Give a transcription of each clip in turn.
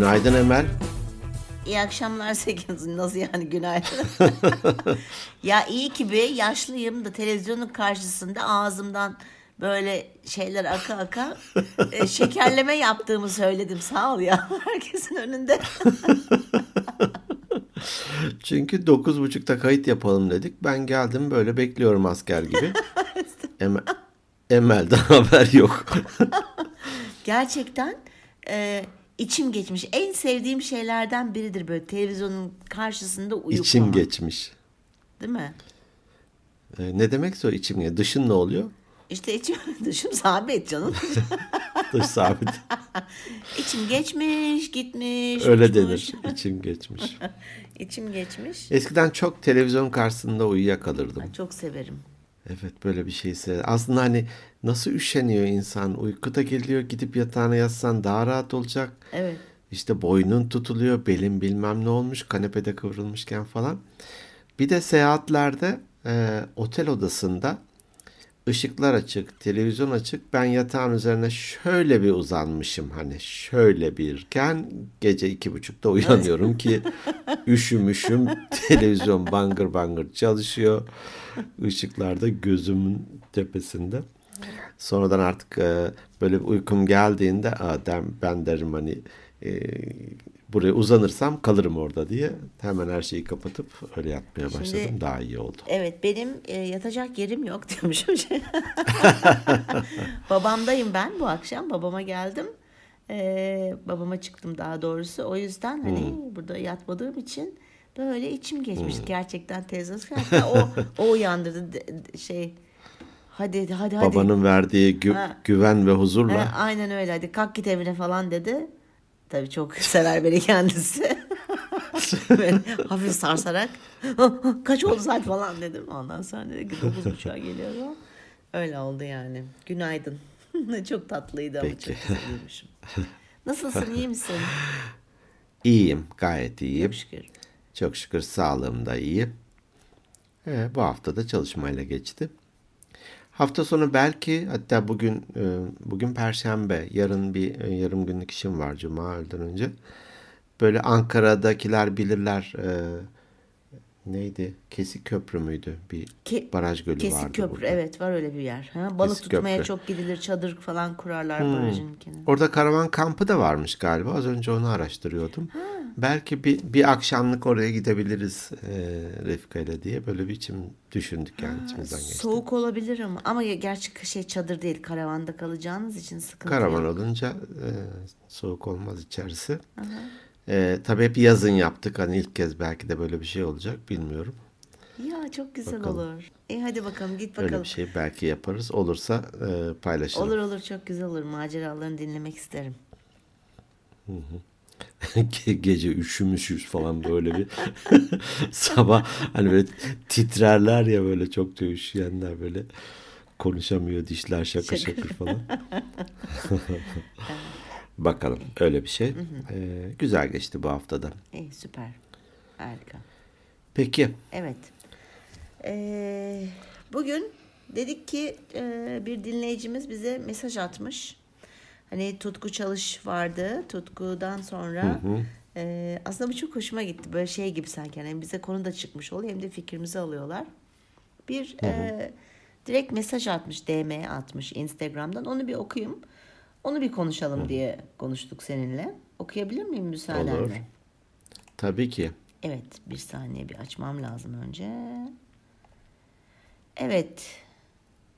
Günaydın Emel. İyi akşamlar Sekiz. Nasıl yani günaydın? ya iyi ki bir yaşlıyım da televizyonun karşısında ağzımdan böyle şeyler aka aka e, şekerleme yaptığımı söyledim. Sağ ol ya herkesin önünde. Çünkü dokuz buçukta kayıt yapalım dedik. Ben geldim böyle bekliyorum asker gibi. Emel, Emel'den haber yok. Gerçekten e, içim geçmiş. En sevdiğim şeylerden biridir böyle televizyonun karşısında uyuklamak. İçim geçmiş. Değil mi? Ee, ne demekse o içim geçmiş. Dışın ne oluyor? İşte içim, dışım sabit canım. Dış sabit. İçim geçmiş, gitmiş. Öyle uçmuş. denir. İçim geçmiş. İçim geçmiş. Eskiden çok televizyon karşısında uyuyakalırdım. Ay, Çok severim. Evet böyle bir şeyse. Aslında hani nasıl üşeniyor insan. Uyku da geliyor gidip yatağına yatsan daha rahat olacak. Evet. İşte boynun tutuluyor, belin bilmem ne olmuş, kanepede kıvrılmışken falan. Bir de seyahatlerde e, otel odasında ışıklar açık, televizyon açık. Ben yatağın üzerine şöyle bir uzanmışım hani şöyle birken gece iki buçukta uyanıyorum ki üşümüşüm, televizyon bangır bangır çalışıyor. Işıklar da gözümün tepesinde. Sonradan artık e, böyle bir uykum geldiğinde Aa, dem, ben derim hani e, buraya uzanırsam kalırım orada diye hemen her şeyi kapatıp öyle yatmaya başladım. Daha iyi oldu. Evet benim e, yatacak yerim yok diyormuşum. Babamdayım ben bu akşam. Babama geldim. E, babama çıktım daha doğrusu. O yüzden hani burada yatmadığım için böyle içim geçmiş. Gerçekten teyze. Hatta o, o uyandırdı de- de- şey. Hadi hadi hadi. Babanın verdiği gü- Ha. güven ve huzurla Ha, aynen öyle hadi kalk git evine falan dedi. Tabii çok sever beni kendisi. Böyle hafif sarsarak kaç oldu saat falan dedim. Ondan sonra dedi ki dokuz buçuğa geliyorum. Öyle oldu yani. Günaydın. çok tatlıydı ama Peki. çok güzel uyumuşum. Nasılsın iyi misin? iyiyim, gayet iyiyim. Çok şükür. Çok şükür sağlığım da iyi. Ee, bu hafta da çalışmayla geçti. Hafta sonu belki hatta bugün e, bugün Perşembe, yarın bir e, yarım günlük işim var Cuma öğleden önce. Böyle Ankara'dakiler bilirler e, neydi? Kesik Köprü müydü? Bir Ke- baraj gölü Kesik vardı köprü burada. evet var öyle bir yer. Ha, balık Kesik tutmaya köprü. çok gidilir çadır falan kurarlar barajın kenarına. Orada karavan kampı da varmış galiba. Az önce onu araştırıyordum. Belki bir, bir akşamlık oraya gidebiliriz e, Refika ile diye böyle bir içim düşündük yani içimizden geçti. Soğuk olabilir ama ama gerçi şey çadır değil karavanda kalacağınız için sıkıntı Karavan yok. olunca e, soğuk olmaz içerisi. E, tabii hep yazın yaptık. Hani ilk kez belki de böyle bir şey olacak bilmiyorum. Ya çok güzel Bakalım. olur. E hadi bakalım git Öyle bakalım. bir şey belki yaparız. Olursa e, paylaşırım. Olur olur çok güzel olur. Maceralarını dinlemek isterim. Ge- Gece üşümüşüz falan böyle bir sabah hani böyle titrerler ya böyle çok üşüyenler böyle konuşamıyor dişler şakır şakır falan. Bakalım öyle bir şey. Ee, güzel geçti bu haftada. İyi süper. Harika. Peki Evet. Ee, bugün dedik ki e, bir dinleyicimiz bize mesaj atmış. Hani Tutku Çalış vardı. Tutku'dan sonra e, aslında bu çok hoşuma gitti. Böyle şey gibi sanki. Yani hem bize konu da çıkmış oluyor hem de fikrimizi alıyorlar. Bir e, direkt mesaj atmış, DM atmış Instagram'dan. Onu bir okuyayım. Onu bir konuşalım diye konuştuk seninle. Okuyabilir miyim müsaadenle? Olur. tabii ki. Evet, bir saniye bir açmam lazım önce. Evet,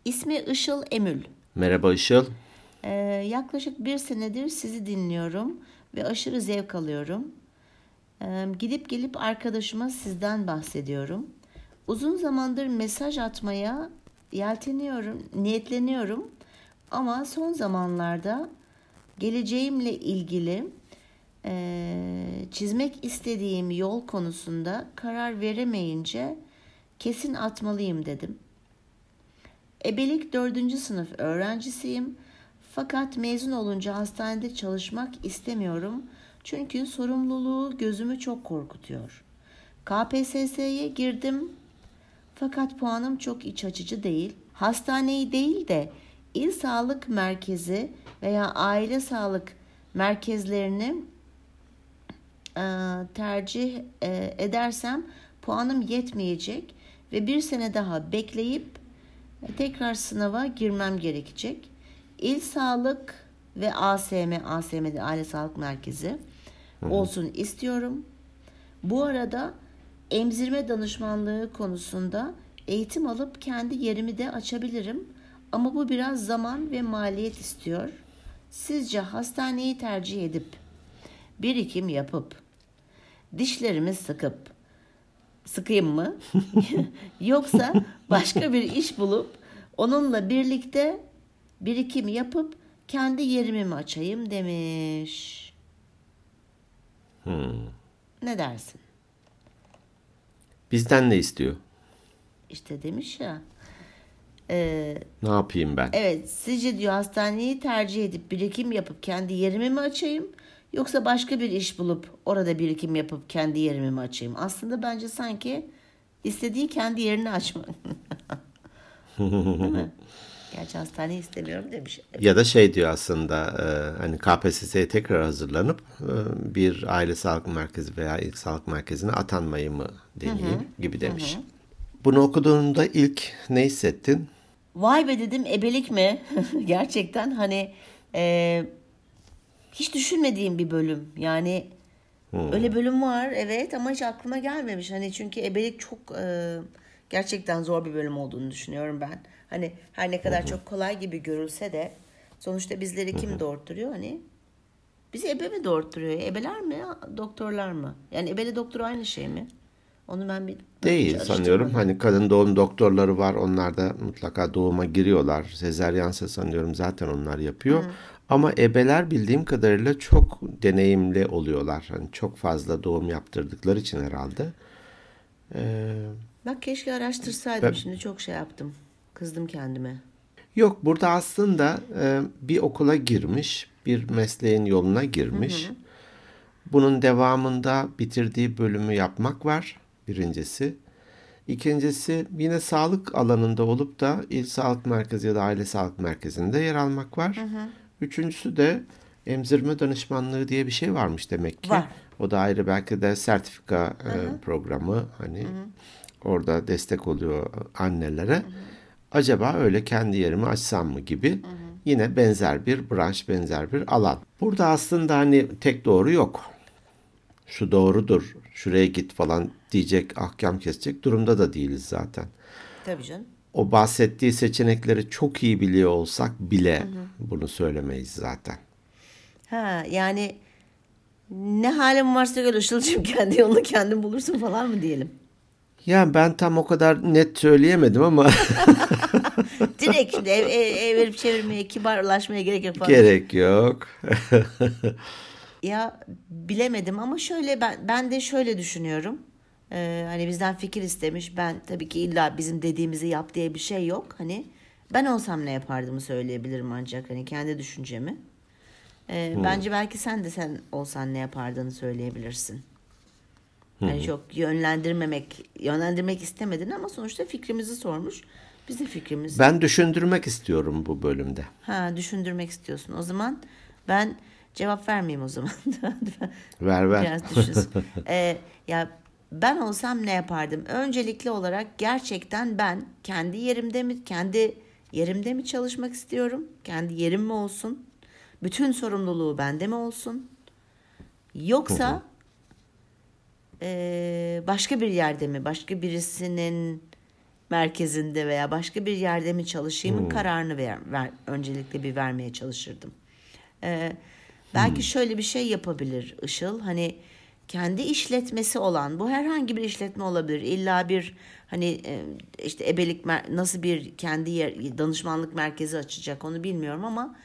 ismi Işıl Emül. Merhaba Işıl. Ee, yaklaşık bir senedir sizi dinliyorum ve aşırı zevk alıyorum. Ee, gidip gelip arkadaşıma sizden bahsediyorum. Uzun zamandır mesaj atmaya yelteniyorum, niyetleniyorum. Ama son zamanlarda geleceğimle ilgili eee, çizmek istediğim yol konusunda karar veremeyince kesin atmalıyım dedim. Ebelik 4. sınıf öğrencisiyim. Fakat mezun olunca hastanede çalışmak istemiyorum. Çünkü sorumluluğu gözümü çok korkutuyor. KPSS'ye girdim. Fakat puanım çok iç açıcı değil. Hastaneyi değil de il sağlık merkezi veya aile sağlık merkezlerini e, tercih e, edersem puanım yetmeyecek ve bir sene daha bekleyip tekrar sınava girmem gerekecek. İl Sağlık ve ASM, ASM'de Aile Sağlık Merkezi olsun istiyorum. Bu arada emzirme danışmanlığı konusunda eğitim alıp kendi yerimi de açabilirim. Ama bu biraz zaman ve maliyet istiyor. Sizce hastaneyi tercih edip birikim yapıp dişlerimi sıkıp sıkayım mı? Yoksa başka bir iş bulup onunla birlikte birikim yapıp kendi yerimi mi açayım demiş. Ne dersin? Bizden ne istiyor? İşte demiş ya. Ee, Ne yapayım ben? evet sizce diyor hastaneyi tercih edip birikim yapıp kendi yerimi mi açayım? Yoksa başka bir iş bulup orada birikim yapıp kendi yerimi mi açayım? Aslında bence sanki istediği kendi yerini açmak. Değil mi? Gerçi hastaneyi istemiyorum demiş. Ya da şey diyor aslında e, hani KPSS'ye tekrar hazırlanıp e, bir aile sağlık merkezi veya ilk sağlık merkezine atanmayı mı deneyeyim gibi demiş. Bunu okuduğunda ilk ne hissettin? Vay be dedim ebelik mi? Gerçekten hani e, hiç düşünmediğim bir bölüm. Yani öyle bölüm var evet ama hiç aklıma gelmemiş. Hani çünkü ebelik çok e, gerçekten zor bir bölüm olduğunu düşünüyorum ben. Hani her ne kadar çok kolay gibi görülse de sonuçta bizleri kim doğurtturuyor hani? Bizi ebe mi doğurtturuyor? Ebeler mi? Doktorlar mı? Yani ebeli doktor aynı şey mi? Onu ben bir Değil sanıyorum. Hani kadın doğum doktorları var. Onlar da mutlaka doğuma giriyorlar. Sezeryansa sanıyorum zaten onlar yapıyor. Ama ebeler bildiğim kadarıyla çok deneyimli oluyorlar. Hani çok fazla doğum yaptırdıkları için herhalde. Ee, Bak keşke araştırsaydım. Ben- Şimdi çok şey yaptım. Kızdım kendime. Yok burada aslında e, bir okula girmiş, bir mesleğin yoluna girmiş. Bunun devamında bitirdiği bölümü yapmak var birincisi. İkincisi yine sağlık alanında olup da il sağlık merkezi ya da aile sağlık merkezinde yer almak var. Üçüncüsü de emzirme danışmanlığı diye bir şey varmış demek ki. Var. O da ayrı belki de sertifika e, programı hani orada destek oluyor annelere. Acaba öyle kendi yerimi açsam mı gibi yine benzer bir branş, benzer bir alan. Burada aslında hani tek doğru yok. Şu doğrudur, şuraya git falan diyecek, ahkam kesecek durumda da değiliz zaten. Tabii canım. O bahsettiği seçenekleri çok iyi biliyor olsak bile bunu söylemeyiz zaten. Ha yani ne halim varsa gör Işıl'cığım kendi yolunu kendin bulursun falan mı diyelim. Ya ben tam o kadar net söyleyemedim ama Direkt şimdi ev, ev, ev verip çevirmeye, kibarlaşmaya gerek yok falan. gerek yok. Ya bilemedim ama şöyle ben ben de şöyle düşünüyorum. Ee, hani bizden fikir istemiş. Ben tabii ki illa bizim dediğimizi yap diye bir şey yok. Hani ben olsam ne yapardımı söyleyebilirim ancak hani kendi düşüncemi. Ee, Bence belki sen de sen olsan ne yapardığını söyleyebilirsin. Hani çok yönlendirmemek, yönlendirmek istemedin ama sonuçta fikrimizi sormuş. Biz de fikrimizi Ben düşündürmek istiyorum bu bölümde. ha düşündürmek istiyorsun. O zaman ben cevap vermeyeyim o zaman. Ver ver. Biraz düşünsün. Ee, ya ben olsam ne yapardım? Öncelikli olarak gerçekten ben kendi yerimde mi kendi yerimde mi çalışmak istiyorum? Kendi yerim mi olsun? Bütün sorumluluğu bende mi olsun? Yoksa başka bir yerde mi? Başka birisinin merkezinde veya başka bir yerde mi çalışayımın kararını ver, ver, öncelikle bir vermeye çalışırdım. Ee, belki şöyle bir şey yapabilir Işıl. Hani kendi işletmesi olan bu herhangi bir işletme olabilir. İlla bir hani e, işte ebelik nasıl bir kendi yer, danışmanlık merkezi açacak onu bilmiyorum ama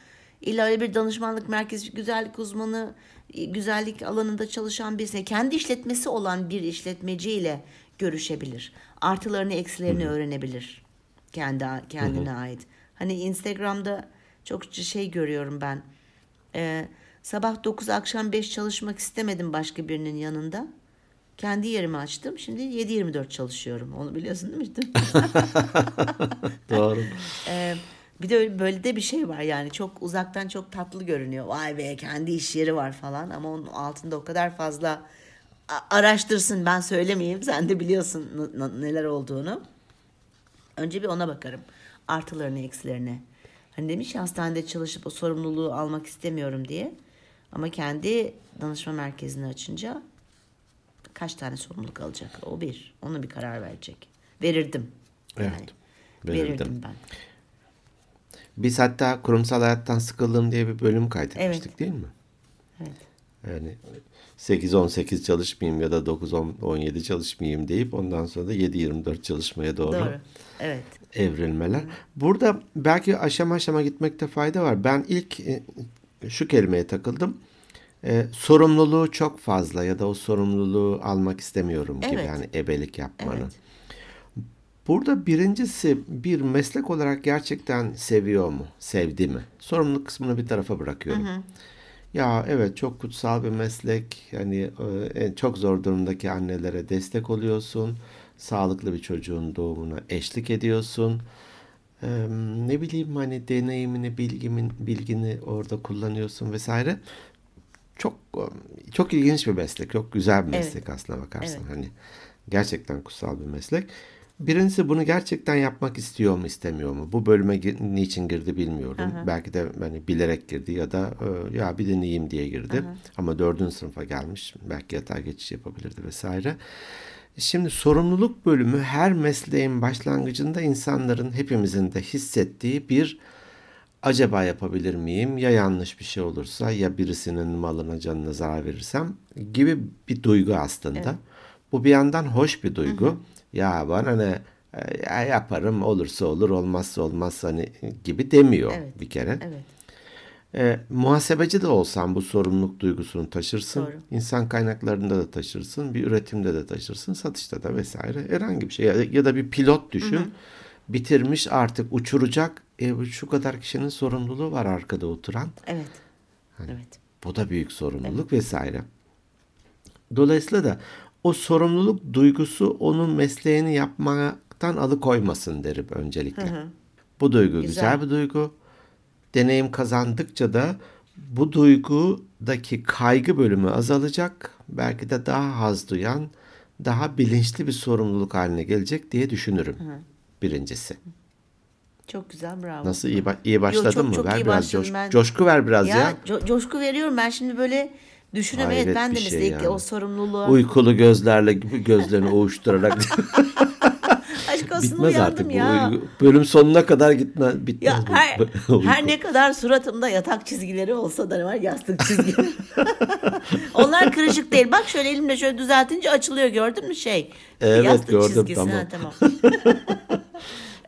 illa öyle bir danışmanlık merkezi güzellik uzmanı e, güzellik alanında çalışan birisi kendi işletmesi olan bir işletmeciyle görüşebilir. Artılarını eksilerini öğrenebilir kendi kendine ait. Hani Instagram'da çok şey görüyorum ben. Ee, sabah 9 akşam 5 çalışmak istemedim başka birinin yanında. Kendi yerimi açtım. Şimdi 7-24 çalışıyorum. Onu biliyorsun değil mi? Doğru. Ee, bir de öyle- böyle de bir şey var yani çok uzaktan çok tatlı görünüyor. Vay be kendi iş yeri var falan ama onun altında o kadar fazla araştırsın ben söylemeyeyim. Sen de biliyorsun neler olduğunu. Önce bir ona bakarım. Artılarını, eksilerini. Hani demiş ya hastanede çalışıp o sorumluluğu almak istemiyorum diye. Ama kendi danışma merkezini açınca kaç tane sorumluluk alacak? O bir. Onu bir karar verecek. Verirdim. Evet, verirdim. Verirdim ben. Biz hatta kurumsal hayattan sıkıldım diye bir bölüm kaydetmiştik Evet. değil mi? Evet. Yani 8-18 çalışmayayım ya da 9-17 çalışmayayım deyip ondan sonra da 7-24 çalışmaya doğru, Doğru. Evet. evrilmeler. Burada belki aşama aşama gitmekte fayda var. Ben ilk e, şu kelimeye takıldım. E, sorumluluğu çok fazla ya da o sorumluluğu almak istemiyorum gibi Evet. yani ebelik yapmanın. Evet. Burada birincisi bir meslek olarak gerçekten seviyor mu? Sevdi mi? Sorumluluk kısmını bir tarafa bırakıyorum. Ya evet çok kutsal bir meslek. Yani e, çok zor durumdaki annelere destek oluyorsun. Sağlıklı bir çocuğun doğumuna eşlik ediyorsun. E, ne bileyim hani deneyimini, bilgimin, bilgini orada kullanıyorsun vesaire. Çok e, çok ilginç bir meslek, çok güzel bir Evet. meslek aslına bakarsan. Evet. Hani gerçekten kutsal bir meslek. Birincisi bunu gerçekten yapmak istiyor mu, istemiyor mu? Bu bölüme niçin girdi bilmiyorum. Belki de hani bilerek girdi ya da e, ya bir deneyeyim diye girdi. Ama dördüncü sınıfa gelmiş. Belki yatay geçiş yapabilirdi vesaire. Şimdi sorumluluk bölümü her mesleğin başlangıcında insanların hepimizin de hissettiği bir acaba yapabilir miyim? Ya yanlış bir şey olursa ya birisinin malına canına zarar verirsem gibi bir duygu aslında. Bu bir yandan hoş bir duygu. Ya bana ne e, ya yaparım olursa olur olmazsa olmaz hani gibi demiyor Evet. bir kere. Evet. E, muhasebeci de olsan bu sorumluluk duygusunu taşırsın. Doğru. İnsan kaynaklarında da taşırsın. Bir üretimde de taşırsın. Satışta da vesaire. Herhangi bir şey. Ya, ya da bir pilot düşün. Bitirmiş artık uçuracak. E, şu kadar kişinin sorumluluğu var arkada oturan. Evet. Hani Evet. Bu da büyük sorumluluk vesaire. Dolayısıyla da o sorumluluk duygusu onun mesleğini yapmaktan alıkoymasın derim öncelikle. Bu duygu güzel. Güzel. bir duygu. Deneyim kazandıkça da bu duygudaki kaygı bölümü azalacak. Belki de daha haz duyan, daha bilinçli bir sorumluluk haline gelecek diye düşünürüm. Birincisi. Çok güzel bravo. Nasıl iyi, ba- iyi başladın çok- mı? çok ver iyi biraz coş- ben. coşku ver biraz ya. Ya, co- coşku veriyorum ben şimdi böyle düşünüyorum. Evet Hayret ben de şey yani. o sorumluluğa Uykulu gözlerle gözlerini ovuşturarak aşk olsun bitmez artık ya. bu bölüm sonuna kadar gitmez bitmez Ya bu- her, her ne kadar suratımda yatak çizgileri olsa da ne var yastık çizgileri. Onlar kırışık değil. Bak şöyle elimle şöyle düzeltince açılıyor gördün mü şey? Evet, yastık gördüm, çizgisi. tamam. Ha, tamam.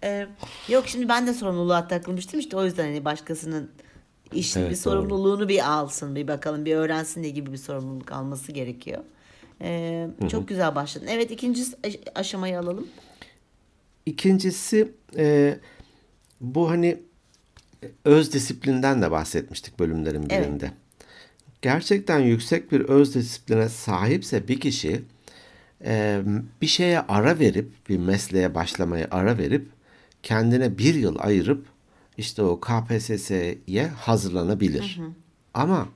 Ee, yok şimdi ben de sorumluluğa takılmıştım işte o yüzden hani başkasının iş Evet, bir sorumluluğunu bir alsın bir bakalım bir öğrensin ne gibi bir sorumluluk alması gerekiyor. Ee, çok güzel başladın. Evet ikinci aş- aşamayı alalım. İkincisi e, bu hani öz disiplinden de bahsetmiştik bölümlerin Evet. birinde. Gerçekten yüksek bir öz disipline sahipse bir kişi e, bir şeye ara verip bir mesleğe başlamaya ara verip kendine bir yıl ayırıp işte o KPSS'ye hazırlanabilir. Ama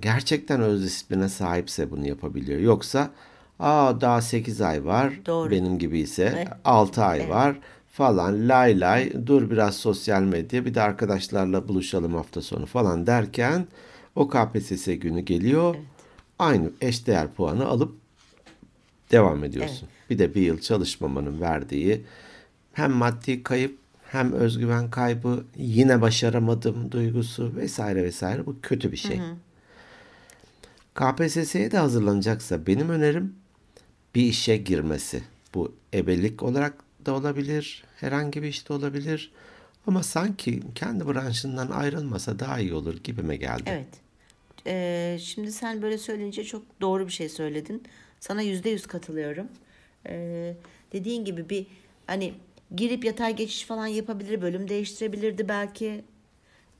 gerçekten öz disipline sahipse bunu yapabiliyor. Yoksa aa daha 8 ay var Doğru. benim gibi ise Evet. 6 ay var falan lay lay dur biraz sosyal medya bir de arkadaşlarla buluşalım hafta sonu falan derken o KPSS günü geliyor. Aynı eşdeğer puanı alıp devam ediyorsun. Bir de bir yıl çalışmamanın verdiği hem maddi kayıp hem özgüven kaybı yine başaramadım duygusu vesaire vesaire bu kötü bir şey. KPSS'ye de hazırlanacaksa benim önerim bir işe girmesi. Bu ebelik olarak da olabilir, herhangi bir işte olabilir. Ama sanki kendi branşından ayrılmasa daha iyi olur gibime geldi. Evet. Ee, şimdi sen böyle söyleyince çok doğru bir şey söyledin. Sana yüzde yüz katılıyorum. Ee, dediğin gibi bir hani girip yatay geçiş falan yapabilir, bölüm değiştirebilirdi belki.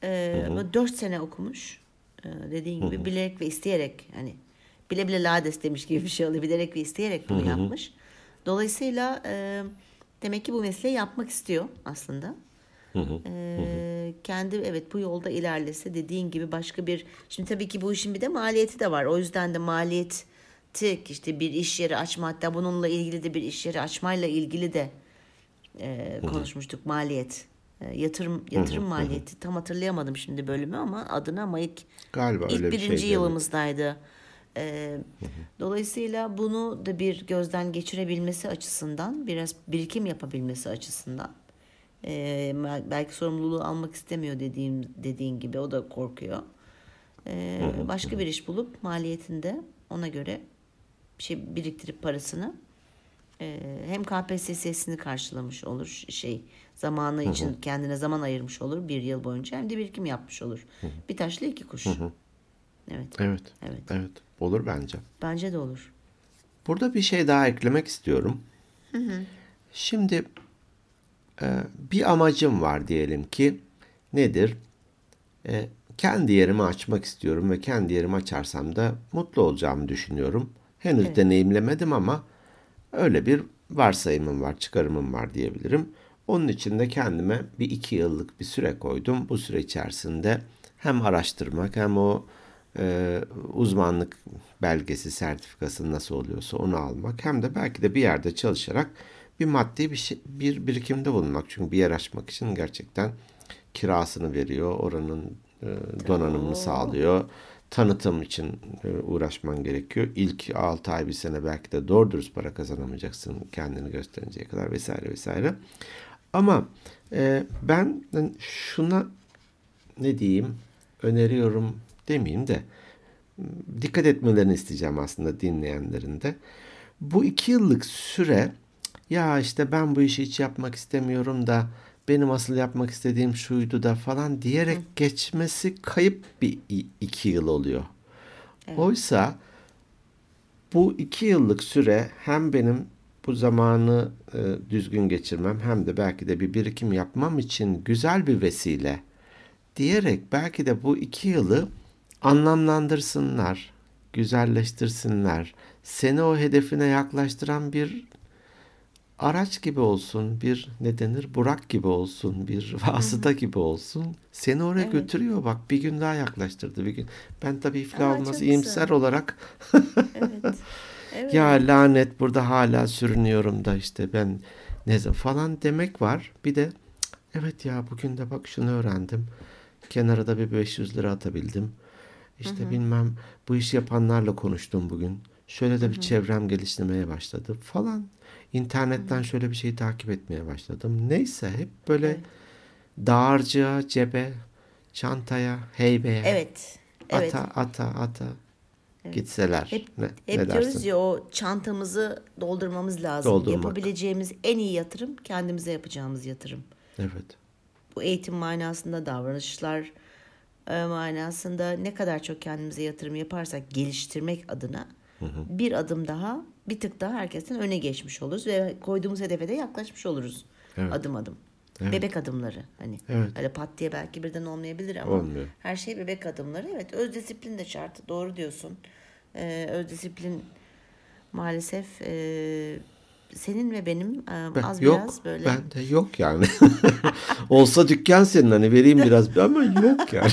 Ee, ama dört sene okumuş. Ee, dediğin gibi bilerek ve isteyerek hani bile bile lades demiş gibi bir şey oluyor. Bilerek ve isteyerek bunu yapmış. Dolayısıyla e, demek ki bu mesleği yapmak istiyor aslında. Ee, kendi evet bu yolda ilerlese dediğin gibi başka bir şimdi tabii ki bu işin bir de maliyeti de var. O yüzden de maliyet. İşte bir iş yeri açma hatta bununla ilgili de bir iş yeri açmayla ilgili de e, konuşmuştuk maliyet. E, yatırım yatırım maliyeti tam hatırlayamadım şimdi bölümü ama adına Mayık Galiba ilk öyle bir birinci şeydi, yılımızdaydı. E, dolayısıyla bunu da bir gözden geçirebilmesi açısından biraz birikim yapabilmesi açısından e, belki sorumluluğu almak istemiyor dediğim dediğin gibi o da korkuyor. E, başka bir iş bulup maliyetinde ona göre bir şey biriktirip parasını hem KPSS'sini karşılamış olur şey zamanı için kendine zaman ayırmış olur bir yıl boyunca hem de birikim yapmış olur. Bir taşla iki kuş. Evet. Evet. Evet. Evet. Olur bence. Bence de olur. Burada bir şey daha eklemek istiyorum. Şimdi e, bir amacım var diyelim ki nedir? E, kendi yerimi açmak istiyorum ve kendi yerimi açarsam da mutlu olacağımı düşünüyorum. Henüz Evet. deneyimlemedim ama öyle bir varsayımım var, çıkarımım var diyebilirim. Onun için de kendime bir iki yıllık bir süre koydum. Bu süre içerisinde hem araştırmak hem o e, uzmanlık belgesi, sertifikası nasıl oluyorsa onu almak hem de belki de bir yerde çalışarak bir maddi bir şey, bir birikimde bulunmak. Çünkü bir yer açmak için gerçekten kirasını veriyor, oranın e, donanımını sağlıyor. Tanıtım için e, uğraşman gerekiyor. İlk 6 ay bir sene belki de doğru dürüst para kazanamayacaksın kendini gösterinceye kadar vesaire vesaire. Ama e, ben şuna ne diyeyim öneriyorum demeyeyim de dikkat etmelerini isteyeceğim aslında dinleyenlerin de. Bu iki yıllık süre ya işte ben bu işi hiç yapmak istemiyorum da benim asıl yapmak istediğim şuydu da falan diyerek geçmesi kayıp bir iki yıl oluyor. Oysa bu iki yıllık süre hem benim bu zamanı e, düzgün geçirmem hem de belki de bir birikim yapmam için güzel bir vesile diyerek belki de bu iki yılı anlamlandırsınlar, güzelleştirsinler. Seni o hedefine yaklaştıran bir araç gibi olsun, bir ne denir burak gibi olsun, bir vasıta gibi olsun. Seni oraya Evet. götürüyor bak bir gün daha yaklaştırdı bir gün. Ben tabii iflah Aa, olmaz iyimser güzel. olarak Evet. Evet. ya lanet burada hala sürünüyorum da işte ben ne falan demek var. Bir de "Cık, evet ya bugün de bak şunu öğrendim. Kenara da bir 500 lira atabildim. İşte bilmem bu işi yapanlarla konuştum bugün. Şöyle de bir çevrem geliştirmeye başladı falan. İnternetten şöyle bir şeyi takip etmeye başladım. Neyse hep böyle Evet. dağarcığa, cebe, çantaya, heybeye, Evet. Evet. ata ata ata gitseler. Hep, ne, hep ne diyoruz dersin? ya o çantamızı doldurmamız lazım. Doldurmak. Yapabileceğimiz en iyi yatırım kendimize yapacağımız yatırım. Evet. Bu eğitim manasında davranışlar e, manasında ne kadar çok kendimize yatırım yaparsak geliştirmek adına bir adım daha bir tık daha herkesten öne geçmiş oluruz ve koyduğumuz hedefe de yaklaşmış oluruz Evet. adım adım. Evet. Bebek adımları hani. Evet. Öyle pat diye belki birden olmayabilir ama Olmuyor. her şey bebek adımları. Evet öz disiplin de şart. Doğru diyorsun. Ee, öz disiplin maalesef e, senin ve benim Ben, az yok. biraz böyle Ben de yok yani. Olsa dükkan senin hani vereyim biraz ama yok yani.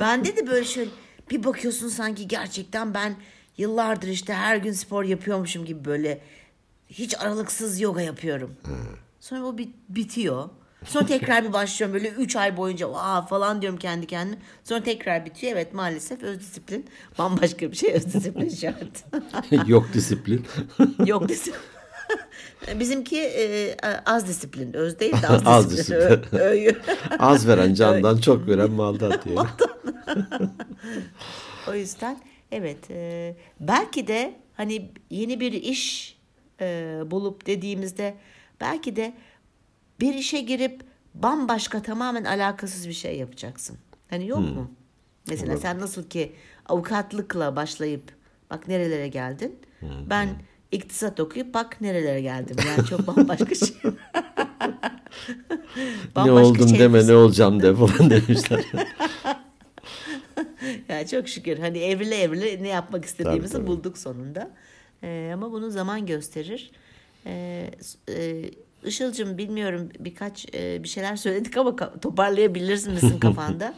Bende de böyle şöyle bir bakıyorsun sanki gerçekten ben yıllardır işte her gün spor yapıyormuşum gibi böyle hiç aralıksız yoga yapıyorum. Sonra o bit- bitiyor. Sonra tekrar bir başlıyorum böyle 3 ay boyunca Aa, falan diyorum kendi kendime. Sonra tekrar bitiyor. Evet maalesef öz disiplin bambaşka bir şey öz disiplin şart. yok disiplin. Yok disiplin. Bizimki e, az disiplin. Öz değil de az, Az disiplin. disiplin. Ö-. Az veren candan çok veren maldan diyor. O yüzden evet e, belki de hani yeni bir iş e, bulup dediğimizde belki de bir işe girip bambaşka tamamen alakasız bir şey yapacaksın. Hani yok mu? Mesela sen nasıl ki avukatlıkla başlayıp bak nerelere geldin. Ben iktisat okuyup bak nerelere geldim. Yani çok bambaşka şey. ne Bambaşka oldum şey deme ne olacağım de falan demişler. Yani çok şükür hani evrile evrile ne yapmak istediğimizi Tabii, tabii. bulduk sonunda. Ee, ama bunu zaman gösterir. Ee, e, Işıl'cığım bilmiyorum birkaç e, bir şeyler söyledik ama ka- toparlayabilirsin misin kafanda?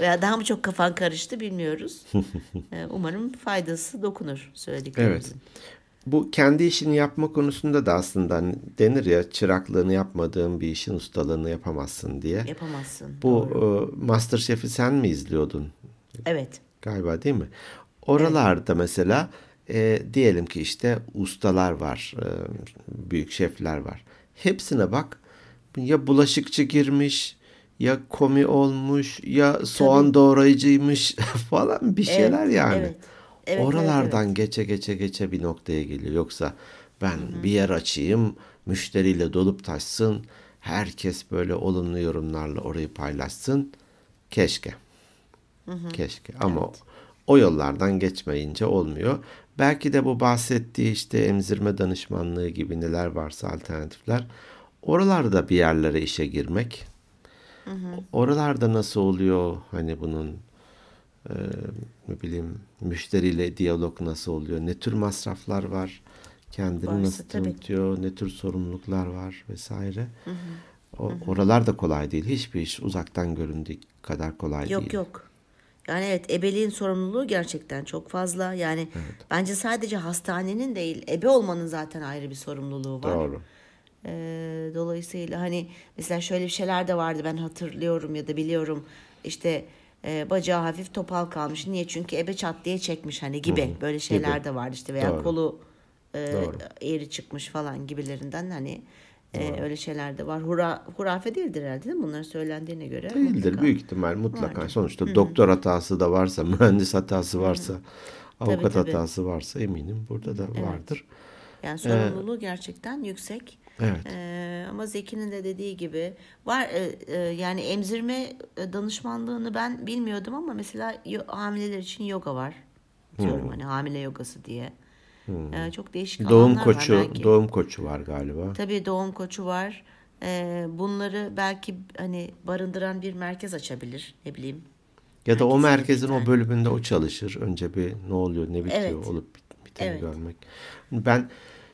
Veya daha mı çok kafan karıştı bilmiyoruz. E, Umarım faydası dokunur söylediklerimizin. Bu kendi işini yapma konusunda da aslında hani denir ya çıraklığını yapmadığın bir işin ustalığını yapamazsın diye. Yapamazsın. Bu e, Masterchef'i sen mi izliyordun? Evet. Galiba değil mi? Oralarda mesela e, diyelim ki işte ustalar var, e, büyük şefler var. Hepsine bak. Ya bulaşıkçı girmiş, ya komi olmuş, ya soğan doğrayıcıymış falan bir şeyler Evet, yani. evet. Evet, evet, Oralardan geçe geçe geçe bir noktaya geliyor. Yoksa ben bir yer açayım, müşteriyle dolup taşsın, herkes böyle olumlu yorumlarla orayı paylaşsın. Keşke. Keşke ama o- o yollardan geçmeyince olmuyor. Belki de bu bahsettiği işte emzirme danışmanlığı gibi neler varsa alternatifler oralarda bir yerlere işe girmek. Oralarda nasıl oluyor hani bunun e, ne bileyim müşteriyle diyalog nasıl oluyor? Ne tür masraflar var? Kendini Varsa nasıl tabii. tanıtıyor? Ne tür sorumluluklar var vesaire. O, oralar da kolay değil. Hiçbir iş uzaktan göründüğü kadar kolay Yok değil. yok. Yani evet ebeliğin sorumluluğu gerçekten çok fazla. Yani bence sadece hastanenin değil ebe olmanın zaten ayrı bir sorumluluğu var. Doğru. Ee, dolayısıyla hani mesela şöyle bir şeyler de vardı ben hatırlıyorum ya da biliyorum işte e, bacağı hafif topal kalmış. Niye? Çünkü ebe çat diye çekmiş hani gibi böyle şeyler Gibi. de vardı işte veya Doğru. kolu e, Doğru. eğri çıkmış falan gibilerinden hani e, öyle şeyler de var. Hura, hurafe değildir herhalde değil mi? Bunlar söylendiğine göre. Değildir mutlaka. büyük ihtimal mutlaka. Vardır. Sonuçta doktor hatası da varsa, mühendis hatası varsa, avukat tabii. hatası varsa eminim burada da vardır. Yani sorumluluğu gerçekten yüksek. Evet. Ee, ama Zeki'nin de dediği gibi var e, e, yani emzirme e, danışmanlığını ben bilmiyordum ama mesela yo- hamileler için yoga var. Diyorum hani hamile yogası diye. Ee, çok değişik Doğum alanlar var koçu, belki. doğum koçu var galiba. Tabii doğum koçu var. Ee, bunları belki hani barındıran bir merkez açabilir ne bileyim. Ya da o Herkesin merkezin bir o bölümünde o çalışır. Önce bir ne oluyor, ne bitiyor, Evet. olup bit- biteni Evet. görmek. Ben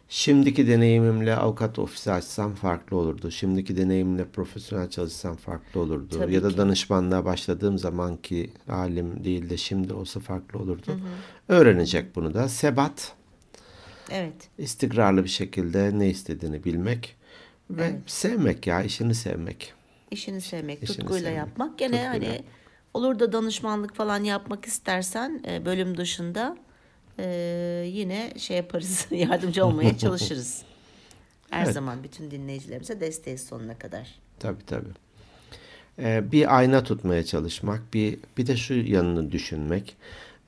şimdiki deneyimimle avukat ofisi açsam farklı olurdu. Şimdiki deneyimle profesyonel çalışsam farklı olurdu. Tabii ya da ki. danışmanlığa başladığım zamanki halim değil de şimdi olsa farklı olurdu. Öğrenecek bunu da. Sebat, Evet. istikrarlı bir şekilde ne istediğini bilmek ve sevmek ya, işini sevmek. İşini sevmek, İşini tutkuyla sevmek, yapmak. Gene tutkuyla. hani olur da danışmanlık falan yapmak istersen e, bölüm dışında e, yine şey yaparız, yardımcı olmaya çalışırız. Her Evet. zaman bütün dinleyicilerimize desteğiz sonuna kadar. Tabii tabii. Ee, bir ayna tutmaya çalışmak, bir bir de şu yanını düşünmek.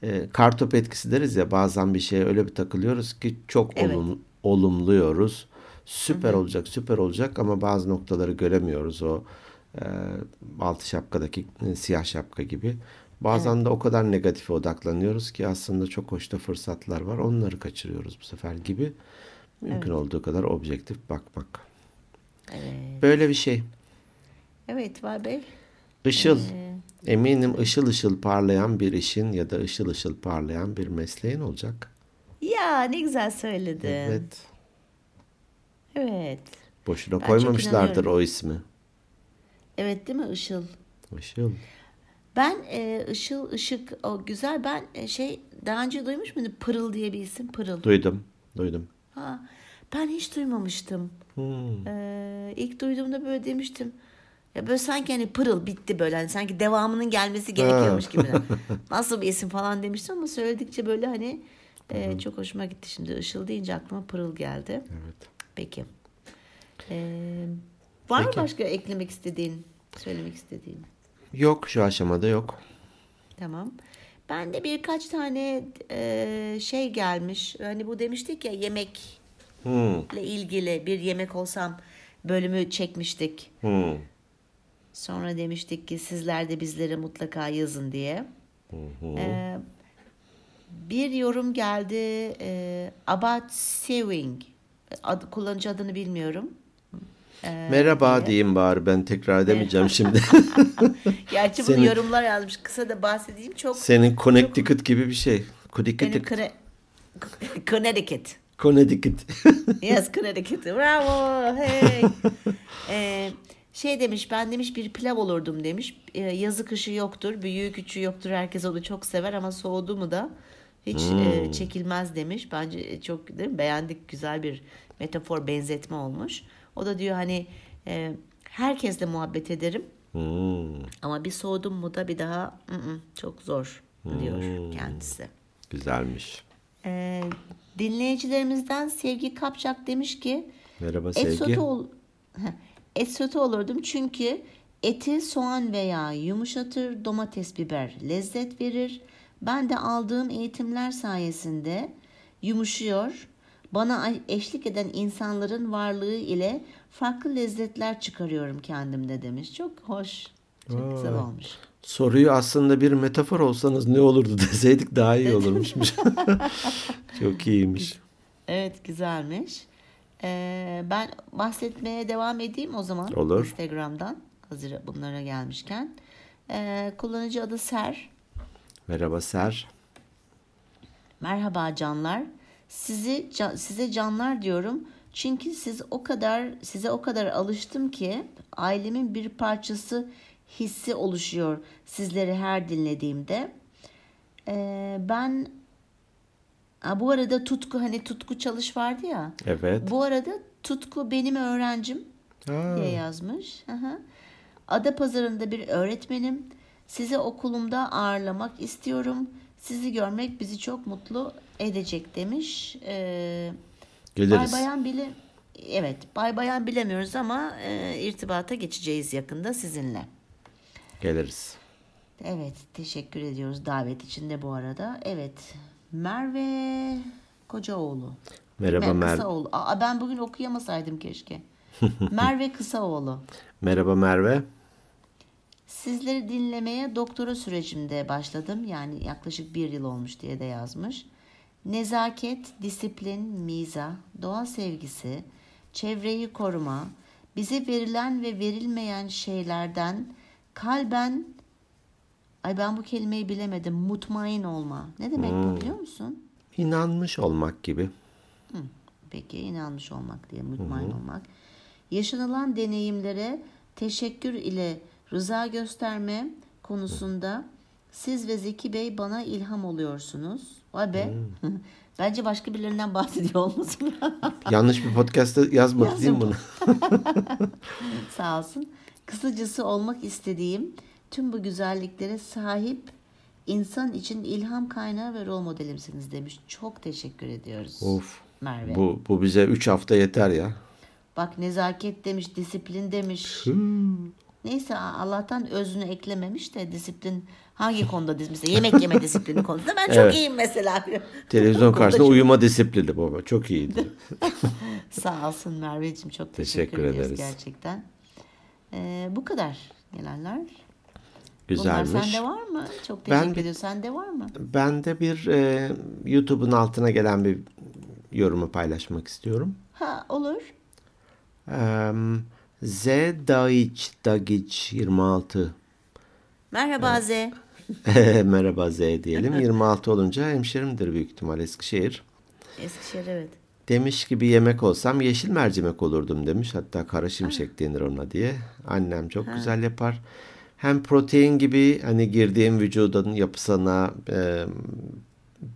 Ee, kartop etkisi deriz ya bazen bir şeye öyle bir takılıyoruz ki çok Evet. olum, olumluyoruz. Süper olacak, süper olacak ama bazı noktaları göremiyoruz o e, altı şapkadaki e, siyah şapka gibi. Bazen de o kadar negatife odaklanıyoruz ki aslında çok hoş da fırsatlar var. Onları kaçırıyoruz bu sefer gibi. Mümkün olduğu kadar objektif bakmak. Evet. Böyle bir şey. Evet Vay Bey. Işıl. Ee, Eminim ışıl ışıl parlayan bir işin ya da ışıl ışıl parlayan bir mesleğin olacak. ya ne güzel söyledin. Evet. Evet. Boşuna Ben koymamışlardır o ismi. Evet değil mi Işıl? Işıl. Ben e, Işıl, Işık o güzel. Ben e, şey daha önce duymuş muydun? Pırıl diye bir isim. Pırıl. Duydum. Duydum. Ha, ben hiç duymamıştım. Hmm. Ee, ilk duyduğumda böyle demiştim. Ya böyle sanki hani pırıl bitti böyle. Hani sanki devamının gelmesi gerekiyormuş gibi. Nasıl bir isim falan demiştim ama söyledikçe böyle hani e, çok hoşuma gitti şimdi. Işıl deyince aklıma pırıl geldi. Evet. Peki. Ee, var Peki. mı başka eklemek istediğin, söylemek istediğin? Yok şu aşamada yok. Tamam. Ben de birkaç tane e, şey gelmiş. Hani bu demiştik ya yemekle Hmm. ilgili bir yemek olsam bölümü çekmiştik. Hmm. Sonra demiştik ki sizler de bizlere mutlaka yazın diye. Ee, bir yorum geldi. E, about sewing. Ad, kullanıcı adını bilmiyorum. Ee, Merhaba diye. diyeyim bari ben tekrar edemeyeceğim şimdi. Gerçi bunu Senin- yorumlar yazmış. Kısa da bahsedeyim. Çok Senin Connecticut gibi bir şey. benim Connecticut. Connecticut. Connecticut. Yes, Connecticut. Bravo. Hey. Ee, şey demiş ben demiş bir pilav olurdum demiş. Ee, yazı kışı yoktur. Büyüğü küçüğü yoktur. Herkes onu çok sever ama soğudu mu da hiç e, çekilmez demiş. Bence çok değil mi? beğendik. Güzel bir metafor benzetme olmuş. O da diyor hani e, herkesle muhabbet ederim. Hmm, Ama bir soğudum mu da bir daha "ı-ı, çok zor diyor kendisi. güzelmiş. Ee, dinleyicilerimizden Sevgi Kapçak demiş ki Merhaba Sevgi. Heh, et sote olurdum çünkü eti soğan veya yumuşatır domates biber lezzet verir. Ben de aldığım eğitimler sayesinde yumuşuyor. Bana eşlik eden insanların varlığı ile farklı lezzetler çıkarıyorum kendimde demiş. Çok hoş. Çok güzel olmuş. Soruyu aslında bir metafor olsanız ne olurdu deseydik daha iyi olurmuş. Çok iyiymiş. Evet güzelmiş. Ee, ben bahsetmeye devam edeyim o zaman. Olur. Instagram'dan hazır bunlara gelmişken. Ee, kullanıcı adı Ser. Merhaba Ser. Merhaba canlar. Sizi ca- size canlar diyorum. Çünkü siz o kadar size o kadar alıştım ki ailemin bir parçası hissi oluşuyor sizleri her dinlediğimde. Ee, ben ha, bu arada Tutku hani Tutku Çalış vardı ya. Evet. Bu arada Tutku benim öğrencim Ha, diye yazmış. Hı hı. Adapazarı'nda bir öğretmenim. Sizi okulumda ağırlamak istiyorum. Sizi görmek bizi çok mutlu edecek demiş. Ee, geliriz. Bay bayan bile evet bay bayan bilemiyoruz ama e, irtibata geçeceğiz yakında sizinle. Geliriz. Evet teşekkür ediyoruz davet için de bu arada. Evet Merve Kocaoğlu. Merhaba Mer- Merve. Kısaoğlu. Aa, ben bugün okuyamasaydım keşke. Merve Kısaoğlu. Merhaba Merve. Sizleri dinlemeye doktora sürecimde başladım. Yani yaklaşık bir yıl olmuş diye de yazmış. Nezaket, disiplin, miza, doğa sevgisi, çevreyi koruma, bize verilen ve verilmeyen şeylerden kalben ay ben bu kelimeyi bilemedim. Mutmain olma. Ne demek bu biliyor musun? İnanmış olmak gibi. Hı, Peki inanmış olmak diye mutmain olmak. Yaşanılan deneyimlere teşekkür ile rıza gösterme konusunda siz ve Zeki Bey bana ilham oluyorsunuz. Vay be. Bence başka birilerinden bahsediyor olmasın. Yanlış bir podcast'ta yazmadı değil mi bunu? Sağ olsun. Kısacası olmak istediğim tüm bu güzelliklere sahip insan için ilham kaynağı ve rol modelimsiniz demiş. Çok teşekkür ediyoruz. Of. Merve. Bu, bu bize 3 hafta yeter ya. Bak nezaket demiş, disiplin demiş. Neyse Allah'tan özünü eklememiş de disiplin hangi konuda dis- mesela yemek yeme disiplini konusunda ben çok Evet. iyiyim mesela. Televizyon karşısında çok- uyuma disiplini baba. Çok iyiydi. Sağ olsun Merveciğim çok teşekkür, Teşekkür ederiz ederiz. gerçekten. Ee, bu kadar gelenler. Güzelmiş. Bunlar sende var mı? Çok Ben- teşekkür ediyorum. Sende var mı? Ben de bir e, YouTube'un altına gelen bir yorumu paylaşmak istiyorum. Ha olur. Eee Z Daiç Dagiç 26 Merhaba Z. Merhaba Z diyelim. 26 olunca hemşerimdir büyük ihtimal Eskişehir. Eskişehir evet. Demiş ki bir yemek olsam yeşil mercimek olurdum demiş. Hatta kara şimşek denir ona diye. Annem çok güzel yapar. Hem protein gibi hani girdiğim vücudun yapısına e,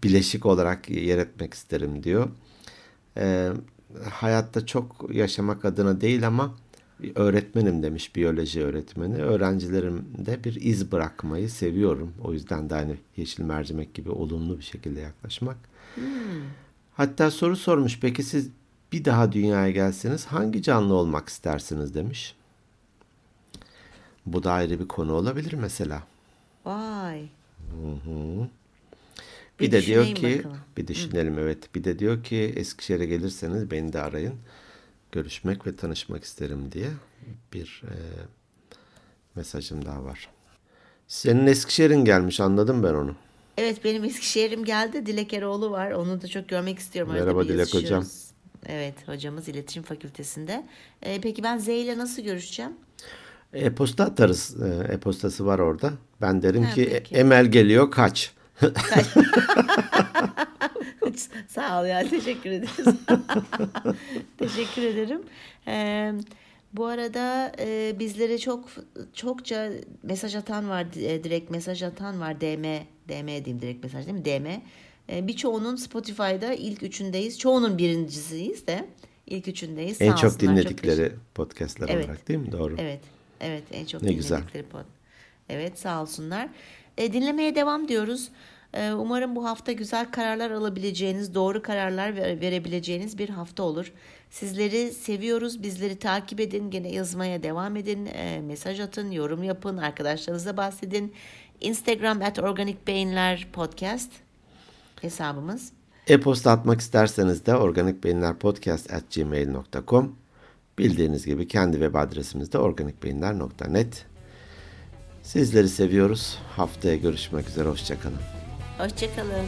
bileşik olarak yer etmek isterim diyor. E, hayatta çok yaşamak adına değil ama öğretmenim demiş biyoloji öğretmeni. Öğrencilerimde bir iz bırakmayı seviyorum. O yüzden de hani yeşil mercimek gibi olumlu bir şekilde yaklaşmak. Hatta soru sormuş. Peki siz bir daha dünyaya gelseniz hangi canlı olmak istersiniz demiş. Bu da ayrı bir konu olabilir mesela. Vay. Bir, Bir de diyor ki bakalım. bir düşünelim evet. Bir de diyor ki Eskişehir'e gelirseniz beni de arayın. Görüşmek ve tanışmak isterim diye bir e, mesajım daha var. Senin Eskişehir'in gelmiş anladım ben onu. Evet benim Eskişehir'im geldi. Dilek Eroğlu var. Onu da çok görmek istiyorum. Merhaba Dilek hocam. Evet hocamız iletişim fakültesinde. Ee, peki ben Z ile nasıl görüşeceğim? E-posta atarız. E, E-postası var orada. Ben derim Ha, ki peki. Emel geliyor kaç. Sağ ol ya teşekkür ederiz. teşekkür ederim. Ee, bu arada e, bizlere çok çokça mesaj atan var, e, direkt mesaj atan var. DM, DM diyeyim direkt mesaj değil mi? DM. E, birçoğunun Spotify'da ilk üçündeyiz. Çoğunun birincisiyiz de ilk üçündeyiz. En Sağ çok dinledikleri teşekkür- podcastler Evet. olarak değil mi? Doğru. Evet, evet en çok Ne güzel. pod. Evet, sağ olsunlar. E, dinlemeye devam diyoruz. E, umarım bu hafta güzel kararlar alabileceğiniz, doğru kararlar ver- verebileceğiniz bir hafta olur. Sizleri seviyoruz. Bizleri takip edin. Gene yazmaya devam edin. E, mesaj atın, yorum yapın, arkadaşlarınıza bahsedin. Instagram at Organik Beyinler Podcast hesabımız. E-posta atmak isterseniz de organikbeyinlerpodcast.gmail.com Bildiğiniz gibi kendi web adresimiz de organikbeyinler.net Sizleri seviyoruz. Haftaya görüşmek üzere. Hoşçakalın. Hoşçakalın.